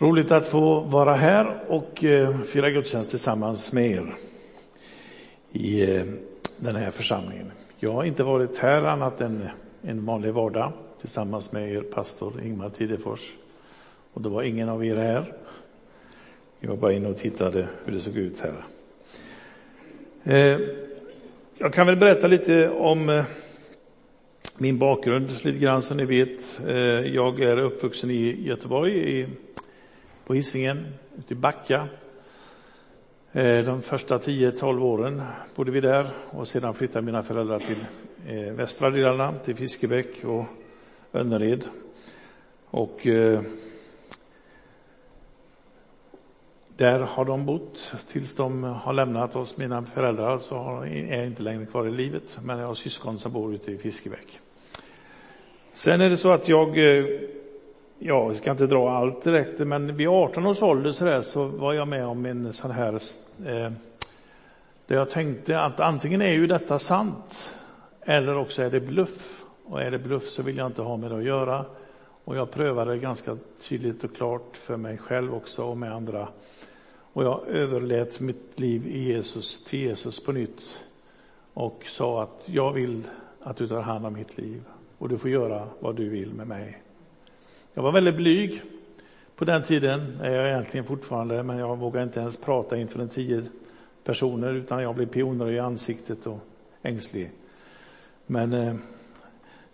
Roligt att få vara här och eh, fira gudstjänst tillsammans med er i eh, den här församlingen. Jag har inte varit här annat än en vanlig vardag tillsammans med er pastor Ingmar Tidefors. Och då var ingen av er här. Jag var bara inne och tittade hur det såg ut här. Eh, jag kan väl berätta lite om min bakgrund lite grann som ni vet. Jag är uppvuxen i Göteborg i på Hisingen, ute i Backa. Eh, de första 10-12 åren bodde vi där och sedan flyttade mina föräldrar till eh, västra delarna, till Fiskebäck och Önnered. Och eh, där har de bott tills de har lämnat oss. Mina föräldrar alltså så är inte längre kvar i livet, men jag har syskon som bor ute i Fiskebäck. Sen är det så att jag ja, vi ska inte dra allt direkt, men vid 18 års ålder så, där, så var jag med om en sån här, eh, där jag tänkte att antingen är ju detta sant, eller också är det bluff. Och är det bluff så vill jag inte ha med det att göra. Och jag prövade ganska tydligt och klart för mig själv också och med andra. Och jag överlät mitt liv i Jesus, till Jesus på nytt och sa att jag vill att du tar hand om mitt liv och du får göra vad du vill med mig. Jag var väldigt blyg på den tiden, är jag egentligen fortfarande, men jag vågar inte ens prata inför en tio personer utan jag blir pioner i ansiktet och ängslig. Men eh,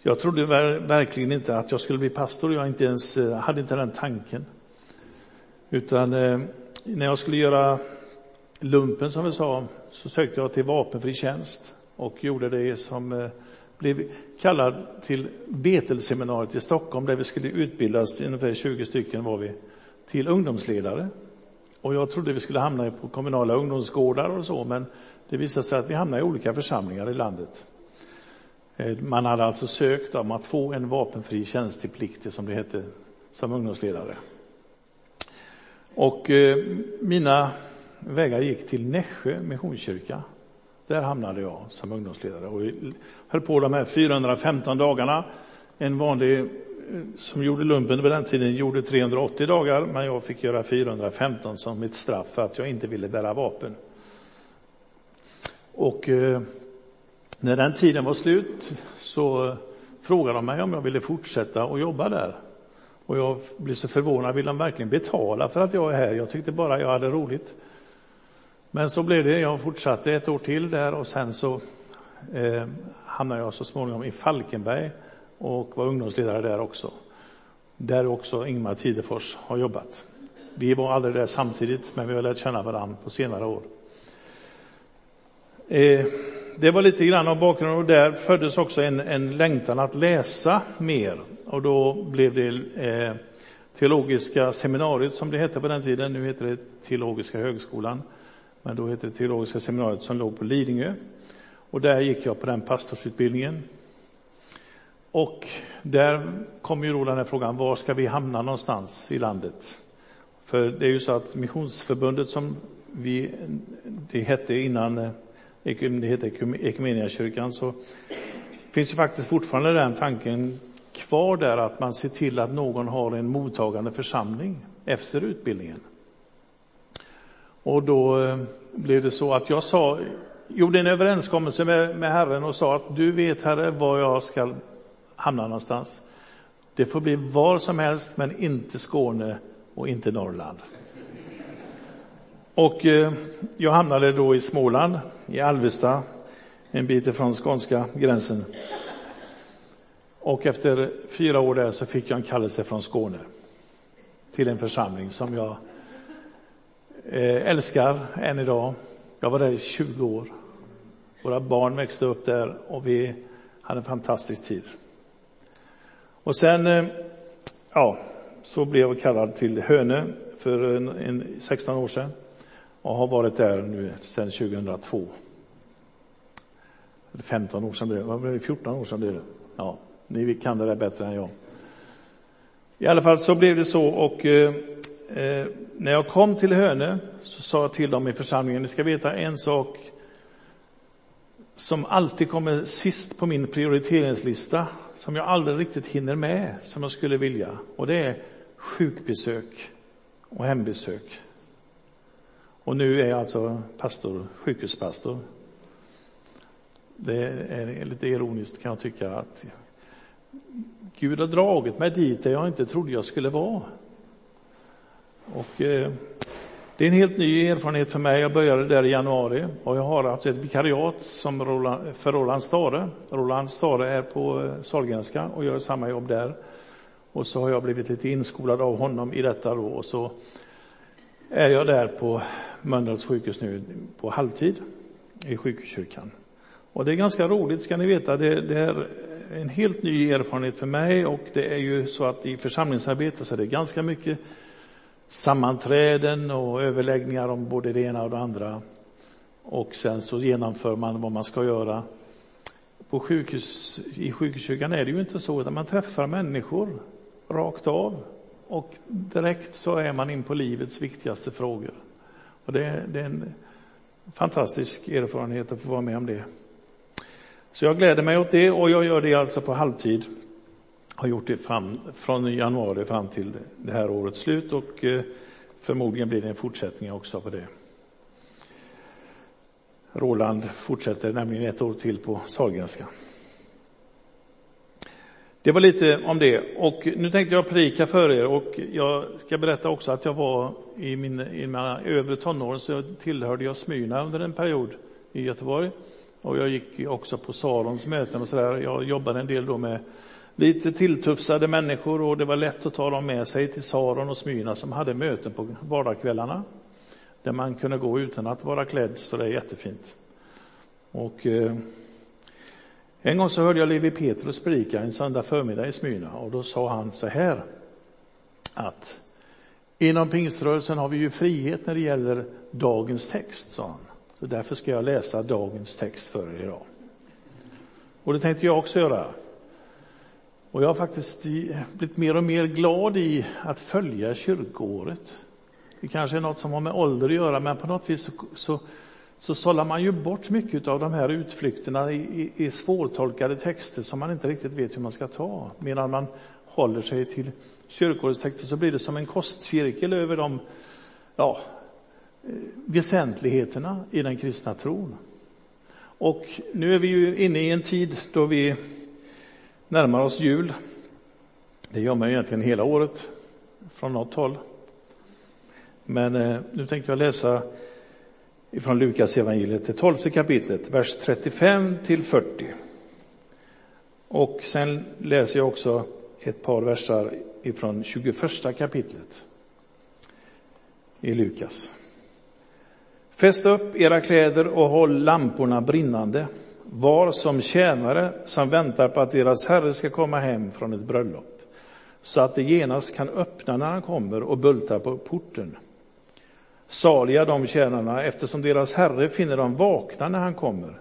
jag trodde verkligen inte att jag skulle bli pastor, jag inte ens, eh, hade inte den tanken. Utan eh, när jag skulle göra lumpen som vi sa, så sökte jag till vapenfri tjänst och gjorde det som eh, blev kallad till Betelseminariet i Stockholm där vi skulle utbildas, ungefär 20 stycken var vi, till ungdomsledare. Och jag trodde vi skulle hamna på kommunala ungdomsgårdar och så, men det visade sig att vi hamnade i olika församlingar i landet. Eh, man hade alltså sökt om att få en vapenfri tjänsteplikt, som det hette, som ungdomsledare. Och eh, mina vägar gick till Nässjö missionskyrka där hamnade jag som ungdomsledare och höll på de här 415 dagarna. En vanlig eh, som gjorde lumpen på den tiden gjorde 380 dagar, men jag fick göra 415 som mitt straff för att jag inte ville bära vapen. Och eh, när den tiden var slut så frågade de mig om jag ville fortsätta och jobba där. Och jag blev så förvånad, vill de verkligen betala för att jag är här? Jag tyckte bara jag hade roligt. Men så blev det. Jag fortsatte ett år till där och sen så eh, hamnade jag så småningom i Falkenberg och var ungdomsledare där också. Där också Ingmar Tidefors har jobbat. Vi var aldrig där samtidigt, men vi har lärt känna varandra på senare år. Eh, det var lite grann av bakgrunden och där föddes också en, en längtan att läsa mer. Och då blev det eh, Teologiska seminariet som det hette på den tiden. Nu heter det Teologiska högskolan men då hette det Teologiska seminariet som låg på Lidingö. Och där gick jag på den pastorsutbildningen. Och där kom ju då den här frågan, var ska vi hamna någonstans i landet? För det är ju så att Missionsförbundet som vi, det hette innan eh, det hette Ekumeniakyrkan, så finns ju faktiskt fortfarande den tanken kvar där att man ser till att någon har en mottagande församling efter utbildningen. Och då eh, blev det så att jag sa, gjorde en överenskommelse med, med Herren och sa att du vet Herre var jag ska hamna någonstans. Det får bli var som helst men inte Skåne och inte Norrland. Och eh, jag hamnade då i Småland, i Alvesta, en bit ifrån skånska gränsen. Och efter fyra år där så fick jag en kallelse från Skåne till en församling som jag Eh, älskar än idag. Jag var där i 20 år. Våra barn växte upp där och vi hade en fantastisk tid. Och sen, eh, ja, så blev jag kallad till Hönö för en, en 16 år sedan och har varit där nu sedan 2002. Eller 15 år sedan blev det, 14 år sedan blev det. Ja, ni kan det där bättre än jag. I alla fall så blev det så och eh, eh, när jag kom till Hönö så sa jag till dem i församlingen, ni ska veta en sak som alltid kommer sist på min prioriteringslista, som jag aldrig riktigt hinner med, som jag skulle vilja. Och det är sjukbesök och hembesök. Och nu är jag alltså pastor, sjukhuspastor. Det är lite ironiskt kan jag tycka att Gud har dragit mig dit där jag inte trodde jag skulle vara. Och eh, det är en helt ny erfarenhet för mig. Jag började där i januari och jag har alltså ett vikariat som Roland, för Roland Stare. Roland Stare är på eh, Sahlgrenska och gör samma jobb där. Och så har jag blivit lite inskolad av honom i detta då och så är jag där på Mölndals sjukhus nu på halvtid i sjukhuskyrkan. Och det är ganska roligt ska ni veta. Det, det, är en helt ny erfarenhet för mig och det är ju så att i församlingsarbete så är det ganska mycket sammanträden och överläggningar om både det ena och det andra. Och sen så genomför man vad man ska göra. På sjukhus, I sjukhuskyrkan är det ju inte så, utan man träffar människor rakt av. Och direkt så är man in på livets viktigaste frågor. Och det, det är en fantastisk erfarenhet att få vara med om det. Så jag gläder mig åt det och jag gör det alltså på halvtid. Har gjort det fram, från januari fram till det här årets slut och eh, förmodligen blir det en fortsättning också på det. Roland fortsätter nämligen ett år till på Sahlgrenska. Det var lite om det. Och nu tänkte jag predika för er och jag ska berätta också att jag var i, min, i mina övre tonåren så tillhörde jag Smyrna under en period i Göteborg. Och jag gick också på Sarons möten och sådär. Jag jobbade en del då med lite tilltufsade människor och det var lätt att ta dem med sig till Saron och Smyrna som hade möten på vardagskvällarna. Där man kunde gå utan att vara klädd så det är jättefint. Och eh, en gång så hörde jag Levi Petrus predika en söndag förmiddag i Smyrna och då sa han så här att inom pingströrelsen har vi ju frihet när det gäller dagens text, sa han. Så därför ska jag läsa dagens text för er idag. Och det tänkte jag också göra. Och jag har faktiskt blivit mer och mer glad i att följa kyrkoåret. Det kanske är något som har med ålder att göra, men på något vis så, så så sållar man ju bort mycket av de här utflykterna i, i, i svårtolkade texter som man inte riktigt vet hur man ska ta. Medan man håller sig till kyrkårets texter så blir det som en kostcirkel över de ja, eh, väsentligheterna i den kristna tron. Och nu är vi ju inne i en tid då vi närmar oss jul. Det gör man egentligen hela året från något håll. Men eh, nu tänkte jag läsa ifrån Lukas evangeliet, det tolfte kapitlet, vers 35 till 40. Och sen läser jag också ett par versar ifrån 21 kapitlet i Lukas. Fäst upp era kläder och håll lamporna brinnande, var som tjänare som väntar på att deras herre ska komma hem från ett bröllop, så att de genast kan öppna när han kommer och bulta på porten. Saliga de tjänarna, eftersom deras herre finner dem vakna när han kommer.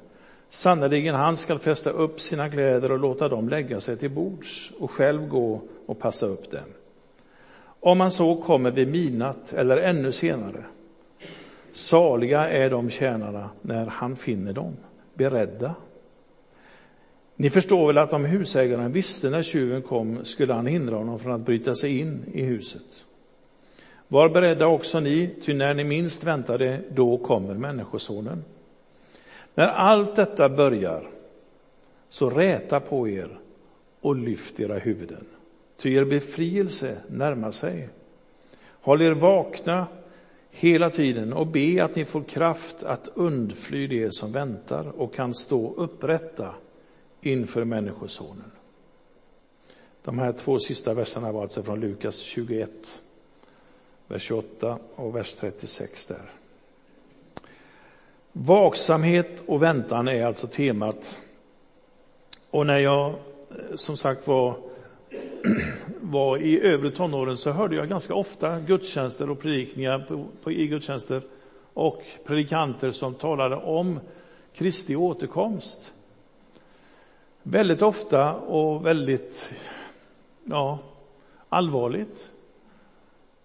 Sannerligen, han skall fästa upp sina kläder och låta dem lägga sig till bords och själv gå och passa upp dem. Om han så kommer vid midnatt eller ännu senare. Saliga är de tjänarna när han finner dem, beredda. Ni förstår väl att om husägaren visste när tjuven kom skulle han hindra honom från att bryta sig in i huset. Var beredda också ni, ty när ni minst väntar det, då kommer Människosonen. När allt detta börjar, så räta på er och lyft era huvuden, ty er befrielse närmar sig. Håll er vakna hela tiden och be att ni får kraft att undfly det som väntar och kan stå upprätta inför Människosonen. De här två sista verserna var alltså från Lukas 21 vers 28 och vers 36 där. Vaksamhet och väntan är alltså temat. Och när jag eh, som sagt var, var i övre tonåren så hörde jag ganska ofta gudstjänster och predikningar på, på, i gudstjänster och predikanter som talade om Kristi återkomst. Väldigt ofta och väldigt ja, allvarligt.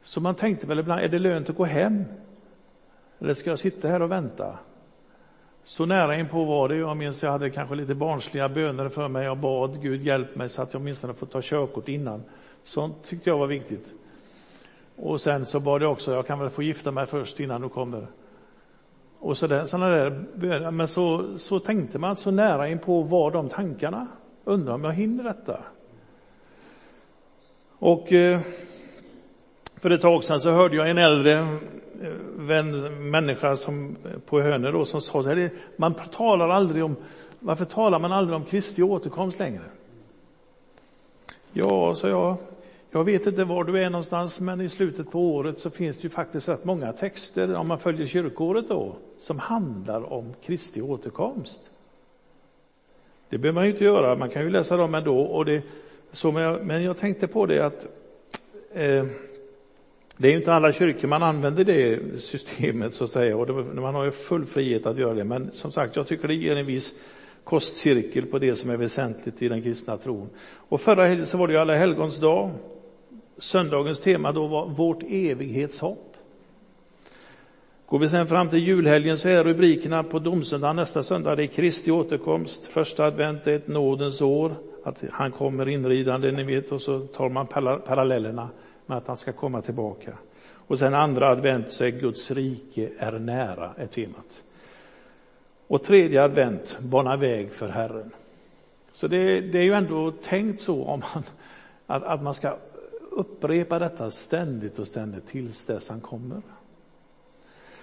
Så man tänkte väl ibland, är det lönt att gå hem? Eller ska jag sitta här och vänta? Så nära in på var det. Jag minns jag hade kanske lite barnsliga böner för mig. Jag bad Gud hjälp mig så att jag åtminstone får ta körkort innan. Sånt tyckte jag var viktigt. Och sen så bad jag också, jag kan väl få gifta mig först innan du kommer. Och så där, sådana där Men så, så tänkte man så nära in på var de tankarna. Undrar om jag hinner detta. Och eh, för ett tag sedan så hörde jag en äldre eh, vän, människa som, eh, på Hönö då, som sa så här, man talar aldrig om, varför talar man aldrig om Kristi återkomst längre? Ja, sa jag, jag vet inte var du är någonstans, men i slutet på året så finns det ju faktiskt rätt många texter, om man följer kyrkåret då, som handlar om Kristi återkomst. Det behöver man ju inte göra, man kan ju läsa dem ändå. Och det, så men, jag, men jag tänkte på det att eh, det är ju inte alla kyrkor man använder det systemet så att säga och det, man har ju full frihet att göra det. Men som sagt, jag tycker det ger en viss kostcirkel på det som är väsentligt i den kristna tron. Och förra helgen så var det ju alla helgons dag. Söndagens tema då var vårt evighetshopp. Går vi sen fram till julhelgen så är rubrikerna på domsöndagen nästa söndag, det är Kristi återkomst. Första advent är ett nådens år, att han kommer inridande, ni vet, och så tar man parallellerna med att han ska komma tillbaka. Och sen andra advent så är Guds rike är nära, är temat. Och tredje advent, bana väg för Herren. Så det, det, är ju ändå tänkt så om man, att, att man ska upprepa detta ständigt och ständigt tills dess han kommer.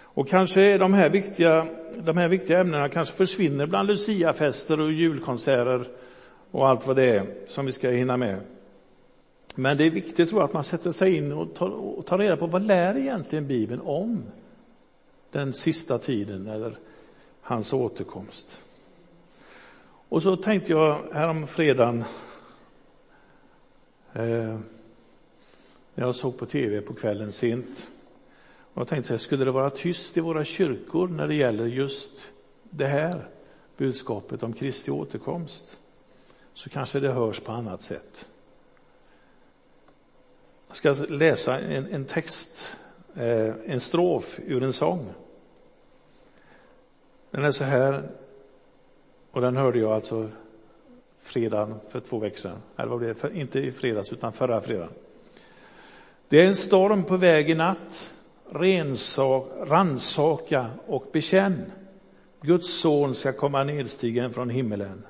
Och kanske är de här viktiga, de här viktiga ämnena kanske försvinner bland luciafester och julkonserter och allt vad det är som vi ska hinna med. Men det är viktigt tror jag, att man sätter sig in och tar, och tar reda på vad lär egentligen Bibeln om den sista tiden eller hans återkomst. Och så tänkte jag härom fredagen eh, när jag såg på tv på kvällen sent. Och jag tänkte så här, skulle det vara tyst i våra kyrkor när det gäller just det här budskapet om Kristi återkomst så kanske det hörs på annat sätt. Jag ska läsa en, en text, eh, en strof ur en sång. Den är så här, och den hörde jag alltså fredagen för två veckor sedan. Eller vad blev det? Inte i fredags, utan förra fredagen. Det är en storm på väg i natt. Rannsaka ransaka och bekänn. Guds son ska komma nedstigen från himmelen.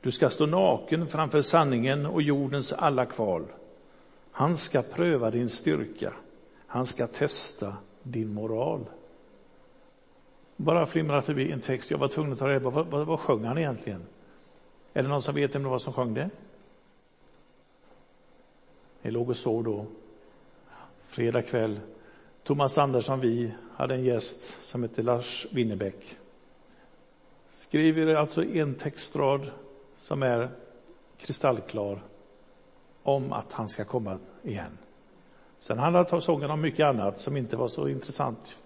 Du ska stå naken framför sanningen och jordens alla kval. Han ska pröva din styrka. Han ska testa din moral. Bara flimrar förbi en text. Jag var tvungen att ta reda på vad, vad, vad sjöng han egentligen? Är det någon som vet vem det var som sjöng det? Ni låg och sov då. Fredag kväll. Thomas Andersson, vi hade en gäst som hette Lars Winnerbäck. Skriver alltså en textrad som är kristallklar om att han ska komma igen. Sen handlar sången om mycket annat som inte var så intressant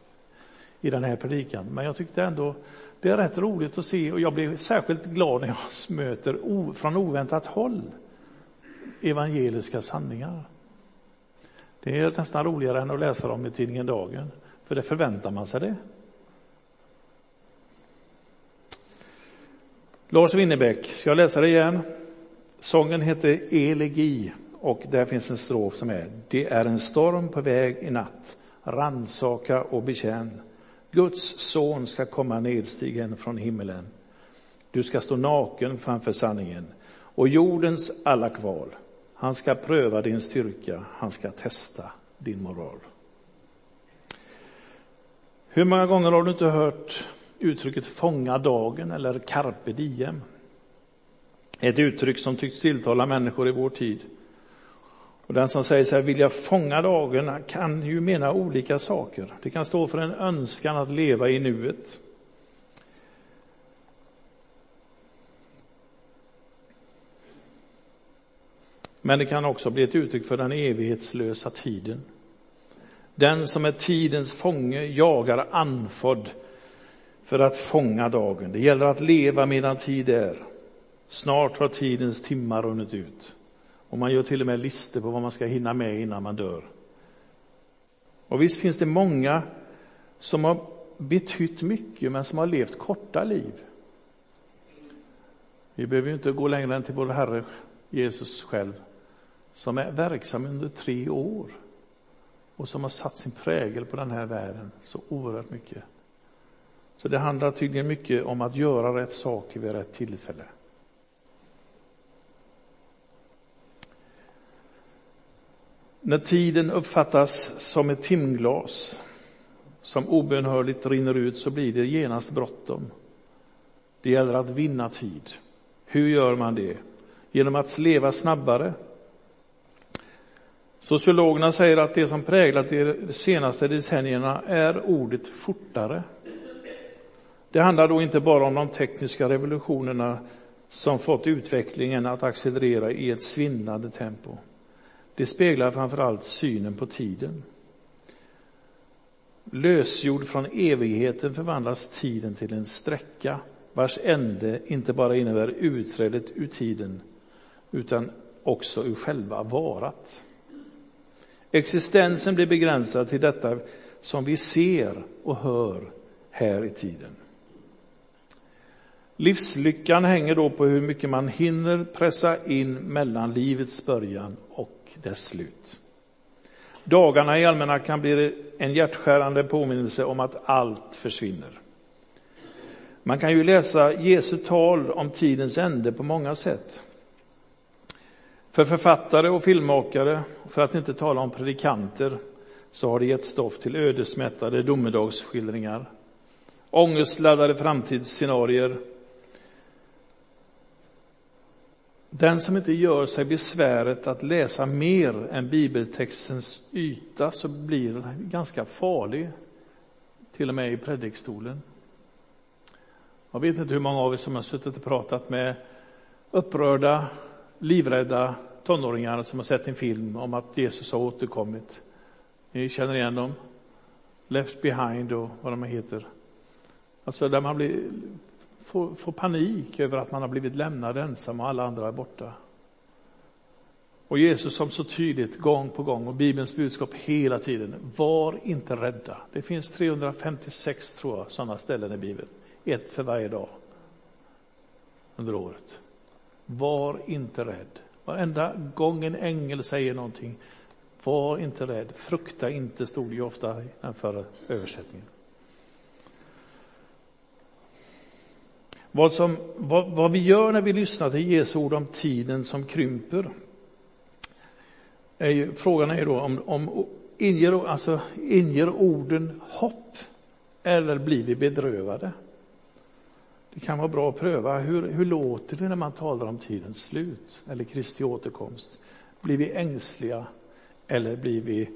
i den här predikan. Men jag tyckte ändå det är rätt roligt att se och jag blev särskilt glad när jag möter från oväntat håll evangeliska sanningar. Det är nästan roligare än att läsa dem i tidningen Dagen, för det förväntar man sig det. Lars Winnerbäck, ska jag läsa det igen? Sången heter Elegi och där finns en strof som är Det är en storm på väg i natt, ransaka och bekänn. Guds son ska komma nedstigen från himmelen. Du ska stå naken framför sanningen och jordens alla kval. Han ska pröva din styrka, han ska testa din moral. Hur många gånger har du inte hört uttrycket fånga dagen eller carpe diem? Ett uttryck som tycks tilltala människor i vår tid. Och den som säger sig vilja fånga dagen kan ju mena olika saker. Det kan stå för en önskan att leva i nuet. Men det kan också bli ett uttryck för den evighetslösa tiden. Den som är tidens fånge jagar anfodd för att fånga dagen. Det gäller att leva medan tid är. Snart har tidens timmar runnit ut. Och man gör till och med listor på vad man ska hinna med innan man dör. Och visst finns det många som har betytt mycket men som har levt korta liv. Vi behöver ju inte gå längre än till vår Herre Jesus själv som är verksam under tre år och som har satt sin prägel på den här världen så oerhört mycket. Så det handlar tydligen mycket om att göra rätt saker vid rätt tillfälle. När tiden uppfattas som ett timglas som obönhörligt rinner ut så blir det genast bråttom. Det gäller att vinna tid. Hur gör man det? Genom att leva snabbare. Sociologerna säger att det som präglat de senaste decennierna är ordet fortare. Det handlar då inte bara om de tekniska revolutionerna som fått utvecklingen att accelerera i ett svindlande tempo. Det speglar framförallt synen på tiden. Lösgjord från evigheten förvandlas tiden till en sträcka vars ände inte bara innebär utträdet ur tiden utan också ur själva varat. Existensen blir begränsad till detta som vi ser och hör här i tiden. Livslyckan hänger då på hur mycket man hinner pressa in mellan livets början och dess slut. Dagarna i almanackan blir en hjärtskärande påminnelse om att allt försvinner. Man kan ju läsa Jesu tal om tidens ände på många sätt. För författare och filmmakare, för att inte tala om predikanter, så har det gett stoff till ödesmättade domedagsskildringar, ångestladdade framtidsscenarier. Den som inte gör sig besväret att läsa mer än bibeltextens yta så blir ganska farlig, till och med i predikstolen. Jag vet inte hur många av er som har suttit och pratat med upprörda, livrädda tonåringar som har sett en film om att Jesus har återkommit. Ni känner igen dem? Left behind och vad de heter. Alltså där man blir, får, får panik över att man har blivit lämnad ensam och alla andra är borta. Och Jesus som så tydligt gång på gång och Bibelns budskap hela tiden, var inte rädda. Det finns 356 tror jag sådana ställen i Bibeln. Ett för varje dag under året. Var inte rädd. Varenda gång en ängel säger någonting, var inte rädd. Frukta inte, stod det ju ofta i den förra översättningen. Vad, som, vad, vad, vi gör när vi lyssnar till Jesu ord om tiden som krymper, är ju, frågan är då om, om inger, alltså, inger orden hopp eller blir vi bedrövade? Det kan vara bra att pröva. Hur, hur låter det när man talar om tidens slut eller Kristi återkomst? Blir vi ängsliga eller blir vi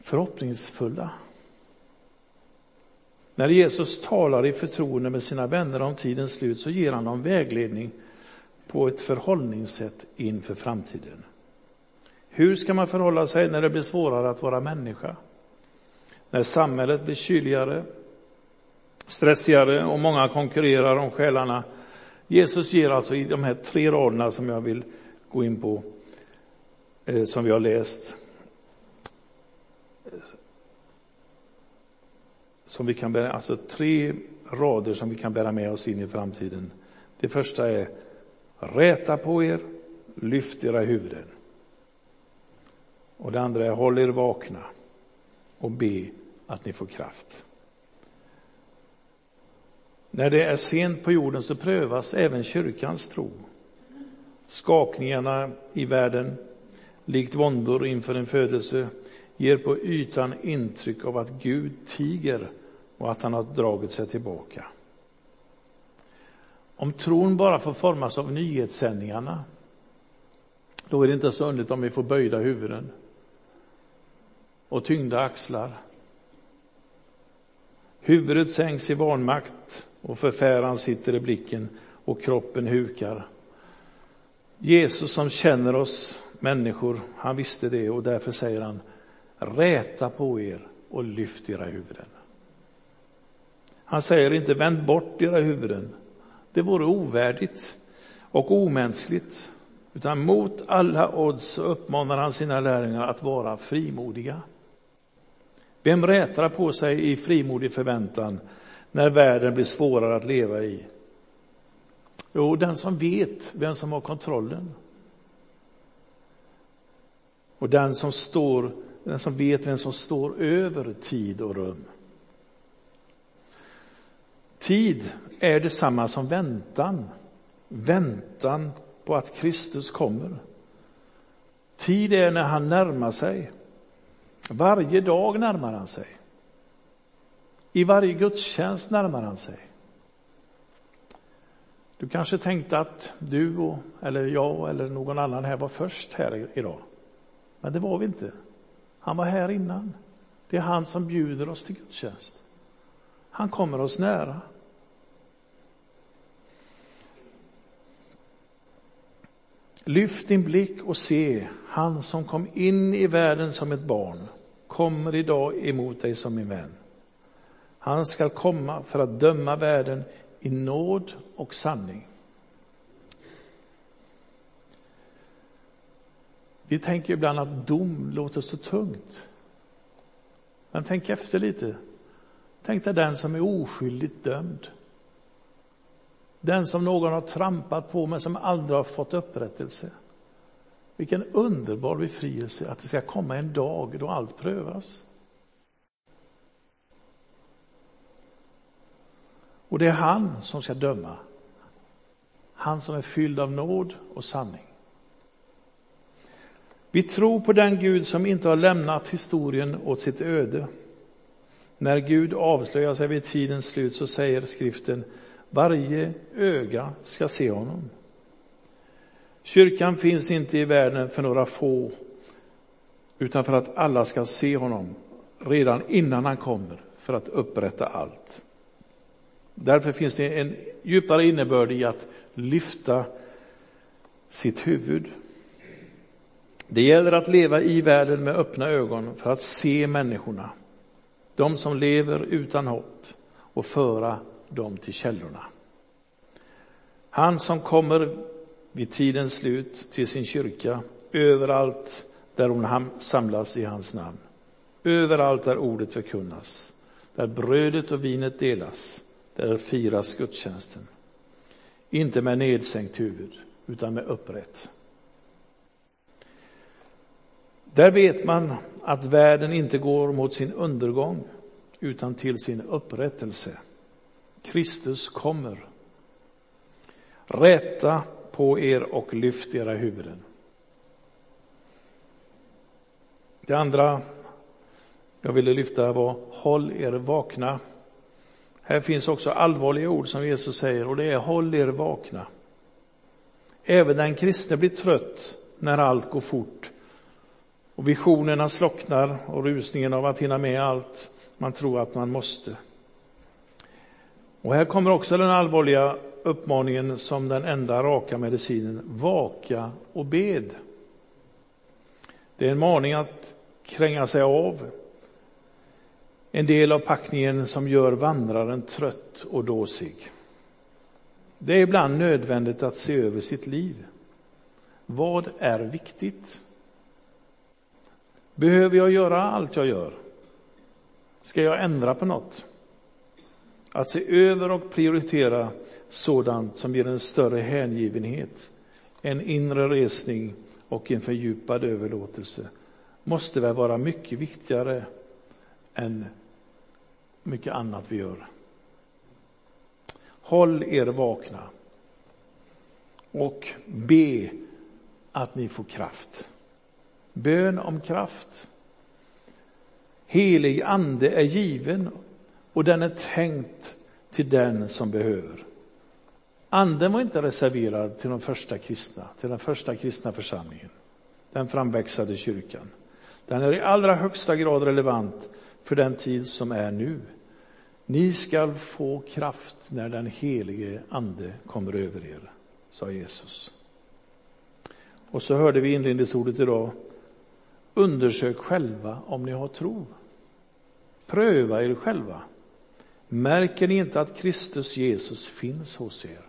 förhoppningsfulla? När Jesus talar i förtroende med sina vänner om tidens slut så ger han dem vägledning på ett förhållningssätt inför framtiden. Hur ska man förhålla sig när det blir svårare att vara människa? När samhället blir kyligare, stressigare och många konkurrerar om själarna. Jesus ger alltså i de här tre raderna som jag vill gå in på, eh, som vi har läst, eh, som vi kan bära, alltså tre rader som vi kan bära med oss in i framtiden. Det första är räta på er, lyft era huvuden. Och det andra är håll er vakna och be att ni får kraft. När det är sent på jorden så prövas även kyrkans tro. Skakningarna i världen, likt våndor inför en födelse, ger på ytan intryck av att Gud tiger och att han har dragit sig tillbaka. Om tron bara får formas av nyhetssändningarna, då är det inte så underligt om vi får böjda huvuden och tyngda axlar. Huvudet sänks i vanmakt och förfäran sitter i blicken och kroppen hukar. Jesus som känner oss människor, han visste det och därför säger han räta på er och lyft era huvuden. Han säger inte vänd bort era huvuden. Det vore ovärdigt och omänskligt. Utan mot alla odds uppmanar han sina lärjungar att vara frimodiga. Vem rätar på sig i frimodig förväntan när världen blir svårare att leva i? Jo, den som vet vem som har kontrollen. Och den som står den som vet vem som står över tid och rum. Tid är detsamma som väntan. Väntan på att Kristus kommer. Tid är när han närmar sig. Varje dag närmar han sig. I varje gudstjänst närmar han sig. Du kanske tänkte att du, eller jag eller någon annan här var först här idag. Men det var vi inte. Han var här innan. Det är han som bjuder oss till gudstjänst. Han kommer oss nära. Lyft din blick och se, han som kom in i världen som ett barn kommer idag emot dig som en vän. Han skall komma för att döma världen i nåd och sanning. Vi tänker ibland att dom låter så tungt. Men tänk efter lite. Tänk dig den som är oskyldigt dömd. Den som någon har trampat på men som aldrig har fått upprättelse. Vilken underbar befrielse att det ska komma en dag då allt prövas. Och det är han som ska döma. Han som är fylld av nåd och sanning. Vi tror på den Gud som inte har lämnat historien åt sitt öde. När Gud avslöjar sig vid tidens slut så säger skriften varje öga ska se honom. Kyrkan finns inte i världen för några få utan för att alla ska se honom redan innan han kommer för att upprätta allt. Därför finns det en djupare innebörd i att lyfta sitt huvud. Det gäller att leva i världen med öppna ögon för att se människorna, de som lever utan hopp och föra dem till källorna. Han som kommer vid tidens slut till sin kyrka överallt där hon samlas i hans namn. Överallt där ordet förkunnas, där brödet och vinet delas, där firas gudstjänsten. Inte med nedsänkt huvud, utan med upprätt. Där vet man att världen inte går mot sin undergång, utan till sin upprättelse. Kristus kommer. Räta på er och lyft era huvuden. Det andra jag ville lyfta var håll er vakna. Här finns också allvarliga ord som Jesus säger och det är håll er vakna. Även den kristne blir trött när allt går fort och visionerna slocknar och rusningen av att hinna med allt man tror att man måste. Och här kommer också den allvarliga uppmaningen som den enda raka medicinen. Vaka och bed. Det är en maning att kränga sig av. En del av packningen som gör vandraren trött och dåsig. Det är ibland nödvändigt att se över sitt liv. Vad är viktigt? Behöver jag göra allt jag gör? Ska jag ändra på något? Att se över och prioritera sådant som ger en större hängivenhet, en inre resning och en fördjupad överlåtelse måste väl vara mycket viktigare än mycket annat vi gör. Håll er vakna och be att ni får kraft. Bön om kraft. Helig ande är given och den är tänkt till den som behöver. Anden var inte reserverad till de första kristna, till den första kristna församlingen, den framväxande kyrkan. Den är i allra högsta grad relevant för den tid som är nu. Ni skall få kraft när den helige ande kommer över er, sa Jesus. Och så hörde vi inledningsordet idag. Undersök själva om ni har tro. Pröva er själva. Märker ni inte att Kristus Jesus finns hos er?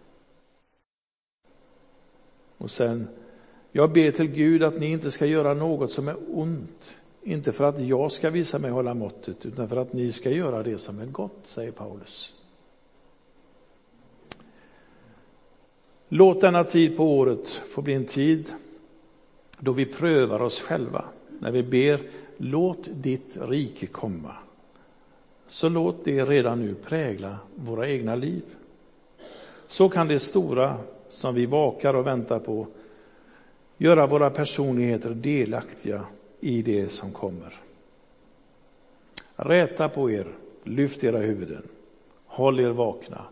Och sen, jag ber till Gud att ni inte ska göra något som är ont, inte för att jag ska visa mig hålla måttet, utan för att ni ska göra det som är gott, säger Paulus. Låt denna tid på året få bli en tid då vi prövar oss själva. När vi ber, låt ditt rike komma. Så låt det redan nu prägla våra egna liv. Så kan det stora som vi vakar och väntar på göra våra personligheter delaktiga i det som kommer. Räta på er, lyft era huvuden, håll er vakna.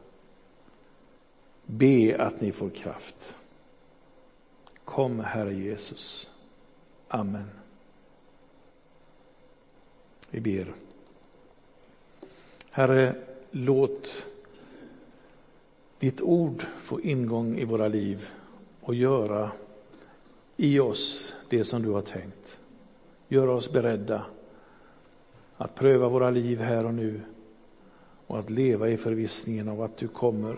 Be att ni får kraft. Kom, Herre Jesus. Amen. Vi ber. Herre, låt ditt ord få ingång i våra liv och göra i oss det som du har tänkt. Gör oss beredda att pröva våra liv här och nu och att leva i förvissningen av att du kommer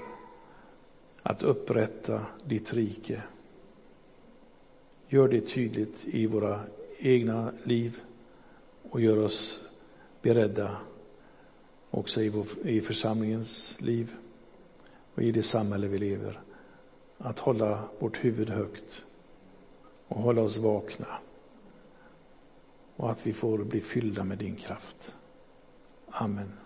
att upprätta ditt rike. Gör det tydligt i våra egna liv och gör oss beredda också i, vår, i församlingens liv och i det samhälle vi lever att hålla vårt huvud högt och hålla oss vakna och att vi får bli fyllda med din kraft. Amen.